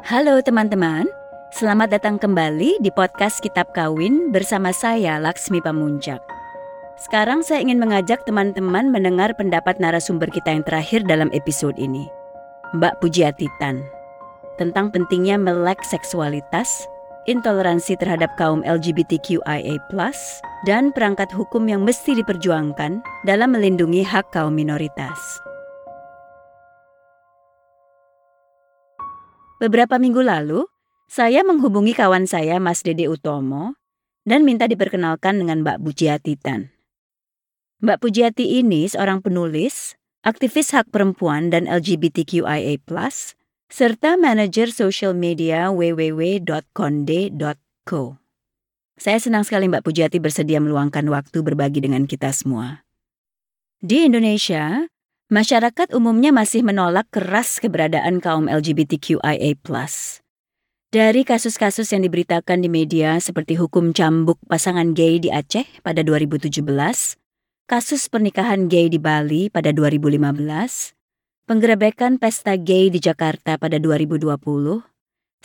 Halo teman-teman, selamat datang kembali di podcast Kitab Kawin bersama saya Laksmi Pamuncak. Sekarang saya ingin mengajak teman-teman mendengar pendapat narasumber kita yang terakhir dalam episode ini, Mbak Pujiatitan, tentang pentingnya melek seksualitas, intoleransi terhadap kaum LGBTQIA+, dan perangkat hukum yang mesti diperjuangkan dalam melindungi hak kaum minoritas. Beberapa minggu lalu, saya menghubungi kawan saya Mas Dede Utomo dan minta diperkenalkan dengan Mbak Pujiatitan. Mbak Pujiati ini seorang penulis, aktivis hak perempuan dan LGBTQIA+, serta manajer sosial media www.konde.co. Saya senang sekali Mbak Pujiati bersedia meluangkan waktu berbagi dengan kita semua. Di Indonesia, Masyarakat umumnya masih menolak keras keberadaan kaum LGBTQIA+. Dari kasus-kasus yang diberitakan di media seperti hukum cambuk pasangan gay di Aceh pada 2017, kasus pernikahan gay di Bali pada 2015, penggerebekan pesta gay di Jakarta pada 2020,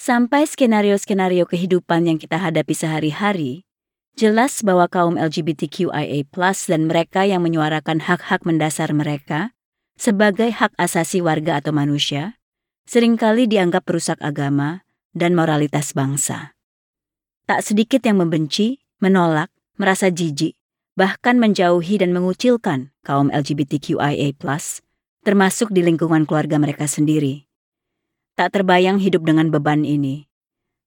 sampai skenario-skenario kehidupan yang kita hadapi sehari-hari, jelas bahwa kaum LGBTQIA+ dan mereka yang menyuarakan hak-hak mendasar mereka sebagai hak asasi warga atau manusia, sering kali dianggap perusak agama dan moralitas bangsa. Tak sedikit yang membenci, menolak, merasa jijik, bahkan menjauhi dan mengucilkan kaum LGBTQIA+, termasuk di lingkungan keluarga mereka sendiri. Tak terbayang hidup dengan beban ini,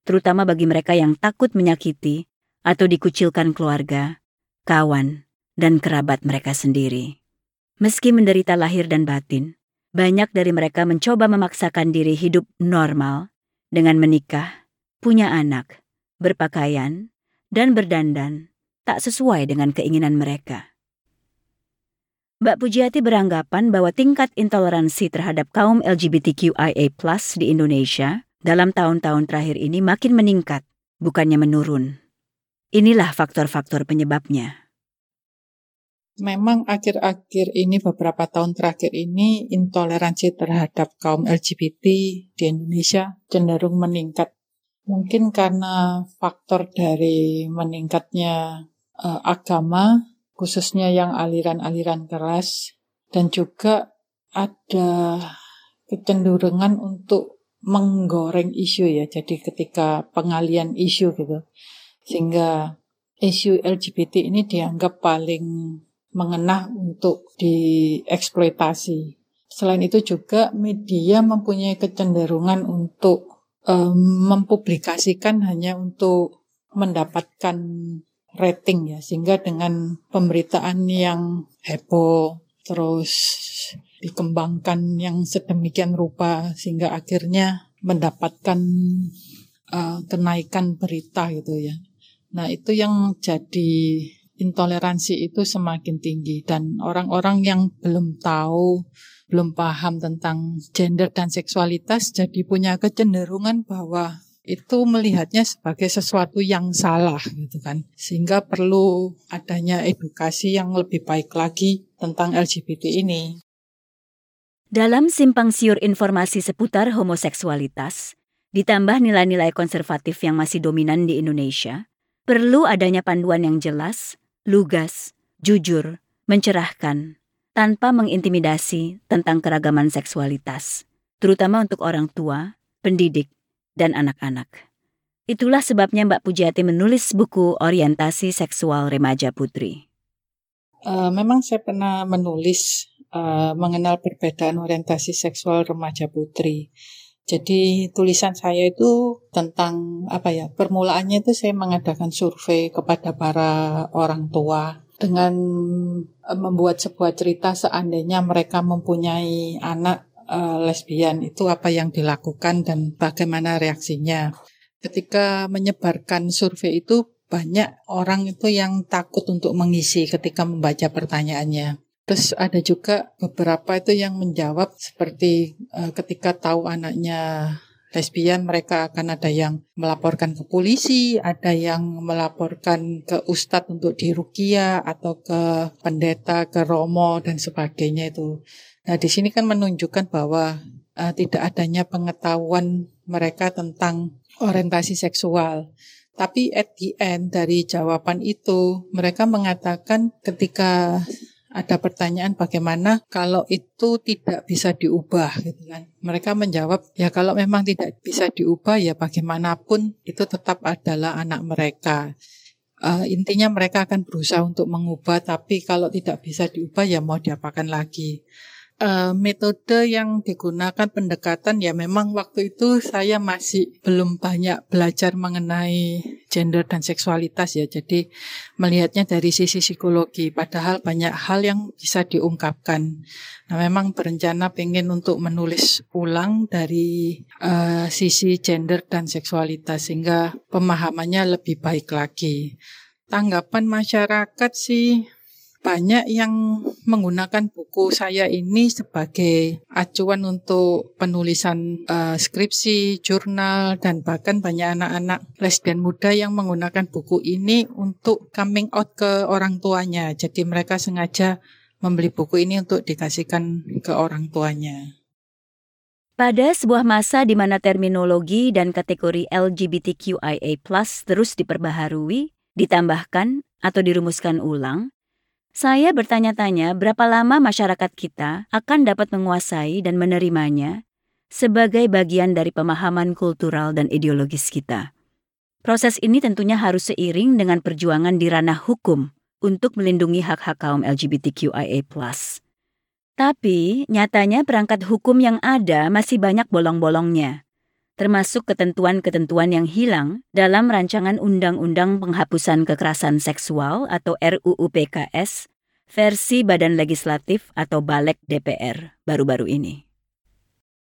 terutama bagi mereka yang takut menyakiti atau dikucilkan keluarga, kawan, dan kerabat mereka sendiri. Meski menderita lahir dan batin, banyak dari mereka mencoba memaksakan diri hidup normal dengan menikah, punya anak, berpakaian, dan berdandan tak sesuai dengan keinginan mereka. Mbak Pujiati beranggapan bahwa tingkat intoleransi terhadap kaum LGBTQIA+ di Indonesia dalam tahun-tahun terakhir ini makin meningkat, bukannya menurun. Inilah faktor-faktor penyebabnya memang akhir-akhir ini beberapa tahun terakhir ini intoleransi terhadap kaum LGBT di Indonesia cenderung meningkat. Mungkin karena faktor dari meningkatnya uh, agama, khususnya yang aliran-aliran keras, dan juga ada kecenderungan untuk menggoreng isu ya. Jadi ketika pengalian isu gitu, sehingga isu LGBT ini dianggap paling mengenah untuk dieksploitasi. Selain itu juga media mempunyai kecenderungan untuk um, mempublikasikan hanya untuk mendapatkan rating ya, sehingga dengan pemberitaan yang heboh terus dikembangkan yang sedemikian rupa sehingga akhirnya mendapatkan uh, kenaikan berita gitu ya. Nah itu yang jadi intoleransi itu semakin tinggi dan orang-orang yang belum tahu, belum paham tentang gender dan seksualitas jadi punya kecenderungan bahwa itu melihatnya sebagai sesuatu yang salah gitu kan. Sehingga perlu adanya edukasi yang lebih baik lagi tentang LGBT ini. Dalam simpang siur informasi seputar homoseksualitas, ditambah nilai-nilai konservatif yang masih dominan di Indonesia, perlu adanya panduan yang jelas lugas, jujur, mencerahkan, tanpa mengintimidasi tentang keragaman seksualitas, terutama untuk orang tua, pendidik, dan anak-anak. Itulah sebabnya Mbak Pujiati menulis buku Orientasi Seksual Remaja Putri. Uh, memang saya pernah menulis uh, mengenal perbedaan orientasi seksual remaja putri. Jadi tulisan saya itu tentang apa ya? Permulaannya itu saya mengadakan survei kepada para orang tua dengan e, membuat sebuah cerita seandainya mereka mempunyai anak uh, lesbian itu apa yang dilakukan dan bagaimana reaksinya. Ketika menyebarkan survei itu banyak orang itu yang takut untuk mengisi ketika membaca pertanyaannya. Terus ada juga beberapa itu yang menjawab seperti uh, ketika tahu anaknya lesbian mereka akan ada yang melaporkan ke polisi, ada yang melaporkan ke ustadz untuk dirukia atau ke pendeta, ke romo dan sebagainya itu. Nah di sini kan menunjukkan bahwa uh, tidak adanya pengetahuan mereka tentang orientasi seksual. Tapi at the end dari jawaban itu, mereka mengatakan ketika ada pertanyaan bagaimana kalau itu tidak bisa diubah gitu kan. Mereka menjawab ya kalau memang tidak bisa diubah ya bagaimanapun itu tetap adalah anak mereka. Uh, intinya mereka akan berusaha untuk mengubah tapi kalau tidak bisa diubah ya mau diapakan lagi uh, metode yang digunakan pendekatan ya memang waktu itu saya masih belum banyak belajar mengenai gender dan seksualitas ya. Jadi melihatnya dari sisi psikologi padahal banyak hal yang bisa diungkapkan. Nah, memang berencana pengen untuk menulis ulang dari uh, sisi gender dan seksualitas sehingga pemahamannya lebih baik lagi. Tanggapan masyarakat sih banyak yang menggunakan buku saya ini sebagai acuan untuk penulisan uh, skripsi, jurnal, dan bahkan banyak anak-anak lesbian muda yang menggunakan buku ini untuk coming out ke orang tuanya. Jadi mereka sengaja membeli buku ini untuk dikasihkan ke orang tuanya. Pada sebuah masa di mana terminologi dan kategori LGBTQIA+ terus diperbaharui, ditambahkan atau dirumuskan ulang, saya bertanya-tanya berapa lama masyarakat kita akan dapat menguasai dan menerimanya sebagai bagian dari pemahaman kultural dan ideologis kita. Proses ini tentunya harus seiring dengan perjuangan di ranah hukum untuk melindungi hak-hak kaum LGBTQIA+. Tapi, nyatanya perangkat hukum yang ada masih banyak bolong-bolongnya, termasuk ketentuan-ketentuan yang hilang dalam rancangan Undang-Undang Penghapusan Kekerasan Seksual atau RUU PKS versi Badan Legislatif atau Balek DPR baru-baru ini.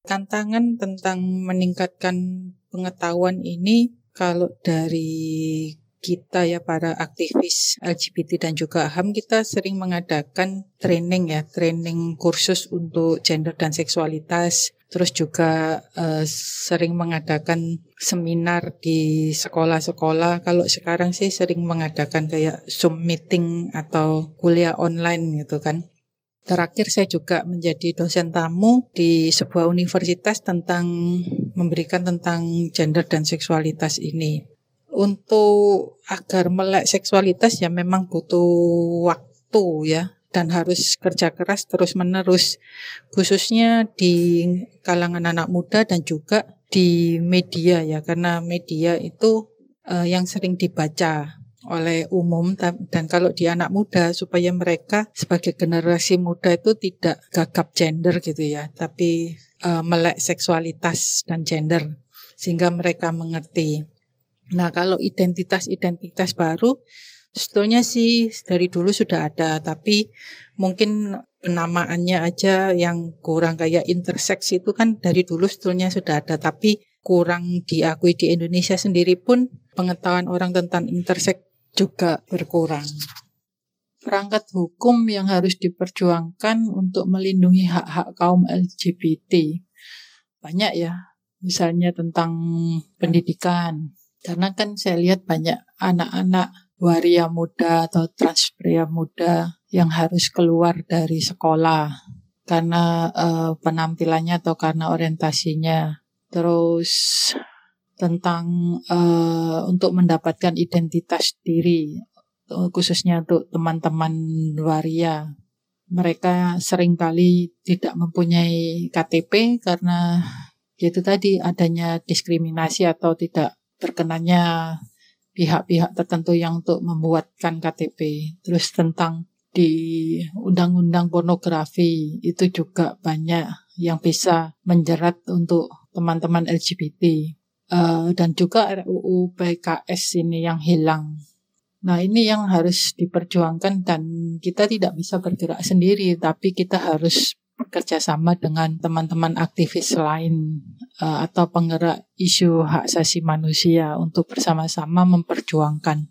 Tantangan tentang meningkatkan pengetahuan ini kalau dari kita ya para aktivis LGBT dan juga HAM kita sering mengadakan training ya, training kursus untuk gender dan seksualitas. Terus juga uh, sering mengadakan seminar di sekolah-sekolah. Kalau sekarang sih sering mengadakan kayak Zoom meeting atau kuliah online gitu kan. Terakhir saya juga menjadi dosen tamu di sebuah universitas tentang memberikan tentang gender dan seksualitas ini untuk agar melek seksualitas ya memang butuh waktu ya. Dan harus kerja keras terus menerus khususnya di kalangan anak muda dan juga di media ya. Karena media itu uh, yang sering dibaca oleh umum. Dan kalau di anak muda supaya mereka sebagai generasi muda itu tidak gagap gender gitu ya. Tapi uh, melek seksualitas dan gender. Sehingga mereka mengerti Nah, kalau identitas-identitas baru sebetulnya sih dari dulu sudah ada, tapi mungkin penamaannya aja yang kurang kayak intersex itu kan dari dulu sebetulnya sudah ada, tapi kurang diakui di Indonesia sendiri pun pengetahuan orang tentang intersex juga berkurang. Perangkat hukum yang harus diperjuangkan untuk melindungi hak-hak kaum LGBT. Banyak ya, misalnya tentang pendidikan, karena kan saya lihat banyak anak-anak waria muda atau transpria muda yang harus keluar dari sekolah karena uh, penampilannya atau karena orientasinya. Terus tentang uh, untuk mendapatkan identitas diri khususnya untuk teman-teman waria. Mereka sering kali tidak mempunyai KTP karena itu tadi adanya diskriminasi atau tidak terkenanya pihak-pihak tertentu yang untuk membuatkan KTP. Terus tentang di undang-undang pornografi itu juga banyak yang bisa menjerat untuk teman-teman LGBT. Uh, eh, dan juga RUU PKS ini yang hilang. Nah ini yang harus diperjuangkan dan kita tidak bisa bergerak sendiri, tapi kita harus bekerja sama dengan teman-teman aktivis lain uh, atau penggerak isu hak asasi manusia untuk bersama-sama memperjuangkan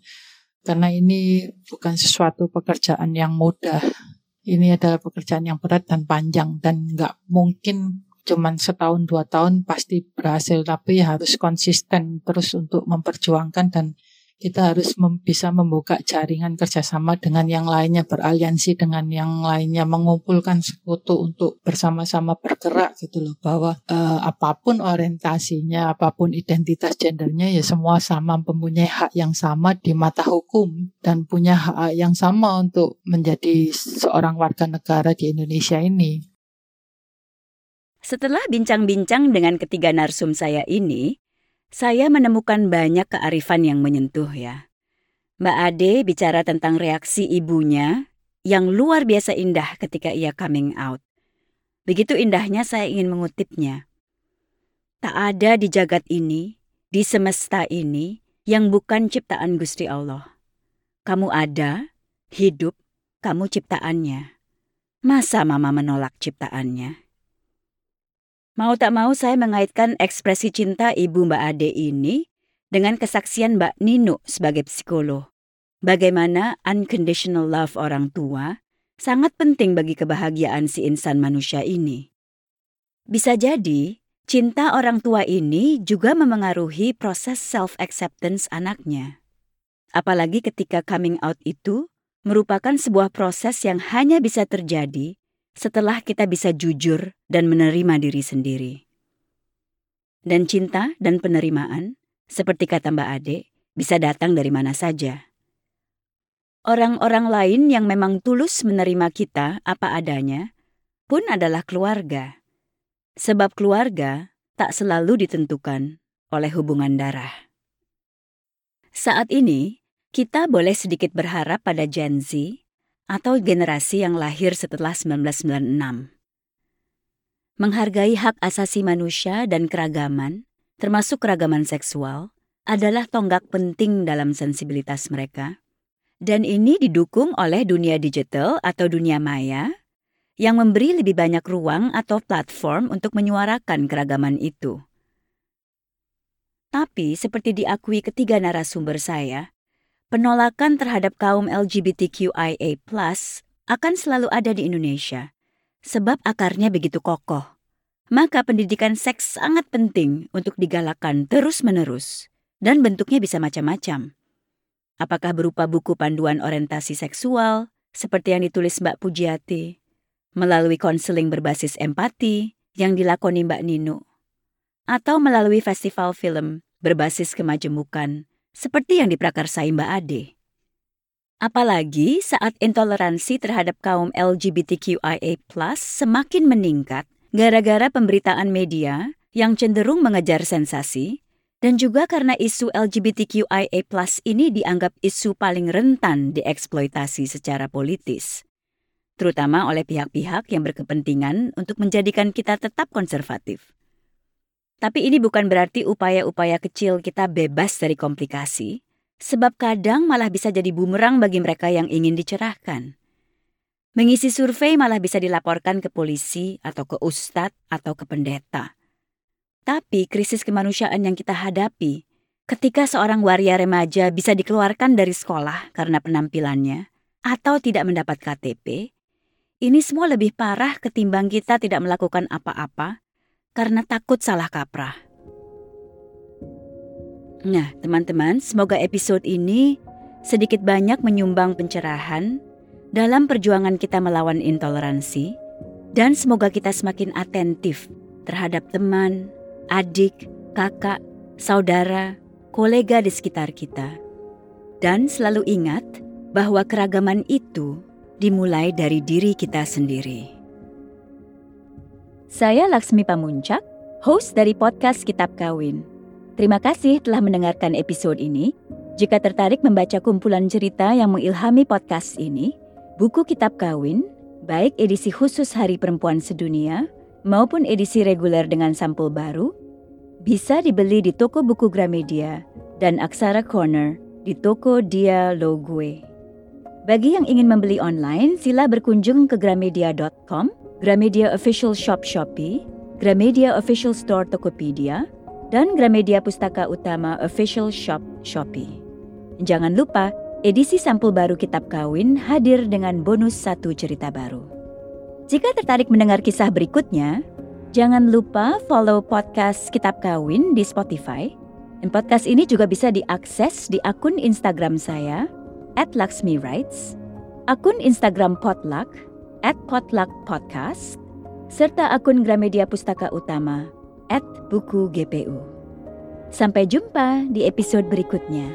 karena ini bukan sesuatu pekerjaan yang mudah. Ini adalah pekerjaan yang berat dan panjang dan nggak mungkin cuman setahun dua tahun pasti berhasil tapi harus konsisten terus untuk memperjuangkan dan kita harus mem bisa membuka jaringan kerjasama dengan yang lainnya, beraliansi dengan yang lainnya, mengumpulkan sekutu untuk bersama-sama bergerak gitu loh. Bahwa uh, apa pun orientasinya, apa pun identitas gendernya, ya semua sama mempunyai hak yang sama di mata hukum dan punya hak yang sama untuk menjadi seorang warga negara di Indonesia ini. Setelah bincang-bincang dengan ketiga narsum saya ini, saya menemukan banyak kearifan yang menyentuh ya. Mbak Ade bicara tentang reaksi ibunya yang luar biasa indah ketika ia coming out. Begitu indahnya saya ingin mengutipnya. Tak ada di jagat ini, di semesta ini, yang bukan ciptaan Gusti Allah. Kamu ada, hidup, kamu ciptaannya. Masa mama menolak ciptaannya? Mau tak mau saya mengaitkan ekspresi cinta ibu Mbak Ade ini dengan kesaksian Mbak Nino sebagai psikolog. Bagaimana unconditional love orang tua sangat penting bagi kebahagiaan si insan manusia ini. Bisa jadi, cinta orang tua ini juga memengaruhi proses self-acceptance anaknya. Apalagi ketika coming out itu merupakan sebuah proses yang hanya bisa terjadi setelah kita bisa jujur dan menerima diri sendiri. Dan cinta dan penerimaan, seperti kata Mbak Ade, bisa datang dari mana saja. Orang-orang lain yang memang tulus menerima kita apa adanya pun adalah keluarga. Sebab keluarga tak selalu ditentukan oleh hubungan darah. Saat ini, kita boleh sedikit berharap pada Gen Z atau generasi yang lahir setelah 1996. Menghargai hak asasi manusia dan keragaman, termasuk keragaman seksual, adalah tonggak penting dalam sensibilitas mereka. Dan ini didukung oleh dunia digital atau dunia maya yang memberi lebih banyak ruang atau platform untuk menyuarakan keragaman itu. Tapi seperti diakui ketiga narasumber saya, penolakan terhadap kaum LGBTQIA+ akan selalu ada di Indonesia sebab akarnya begitu kokoh. Maka pendidikan seks sangat penting untuk digalakan terus-menerus dan bentuknya bisa macam-macam. Apakah berupa buku panduan orientasi seksual seperti yang ditulis Mbak Pujiati, melalui konseling berbasis empati yang dilakoni Mbak Nino, atau melalui festival film berbasis kemajemukan seperti yang diprakarsai Mbak Ade. Apalagi saat intoleransi terhadap kaum LGBTQIA+ semakin meningkat gara-gara pemberitaan media yang cenderung mengejar sensasi dan juga karena isu LGBTQIA+ ini dianggap isu paling rentan dieksploitasi secara politis, terutama oleh pihak-pihak yang berkepentingan untuk menjadikan kita tetap konservatif. Tapi ini bukan berarti upaya-upaya kecil kita bebas dari komplikasi, sebab kadang malah bisa jadi bumerang bagi mereka yang ingin dicerahkan. Mengisi survei malah bisa dilaporkan ke polisi atau ke ustadz atau ke pendeta. Tapi krisis kemanusiaan yang kita hadapi ketika seorang waria remaja bisa dikeluarkan dari sekolah karena penampilannya atau tidak mendapat KTP, ini semua lebih parah ketimbang kita tidak melakukan apa-apa karena takut salah kaprah. Nah, teman-teman, semoga episode ini sedikit banyak menyumbang pencerahan dalam perjuangan kita melawan intoleransi, dan semoga kita semakin atentif terhadap teman, adik, kakak, saudara, kolega di sekitar kita. Dan selalu ingat bahwa keragaman itu dimulai dari diri kita sendiri. Saya Laksmi Pamuncak, host dari podcast Kitab Kawin. Terima kasih telah mendengarkan episode ini. Jika tertarik membaca kumpulan cerita yang mengilhami podcast ini, buku Kitab Kawin, baik edisi khusus Hari Perempuan Sedunia maupun edisi reguler dengan sampul baru, bisa dibeli di toko buku Gramedia dan Aksara Corner di toko Dia Logue. Bagi yang ingin membeli online, sila berkunjung ke gramedia.com Gramedia Official Shop Shopee, Gramedia Official Store Tokopedia, dan Gramedia Pustaka Utama Official Shop Shopee. Jangan lupa, edisi sampul baru Kitab Kawin hadir dengan bonus satu cerita baru. Jika tertarik mendengar kisah berikutnya, jangan lupa follow podcast Kitab Kawin di Spotify, Dan podcast ini juga bisa diakses di akun Instagram saya, at akun Instagram Potluck, at Potluck Podcast, serta akun Gramedia Pustaka Utama, at Buku GPU. Sampai jumpa di episode berikutnya.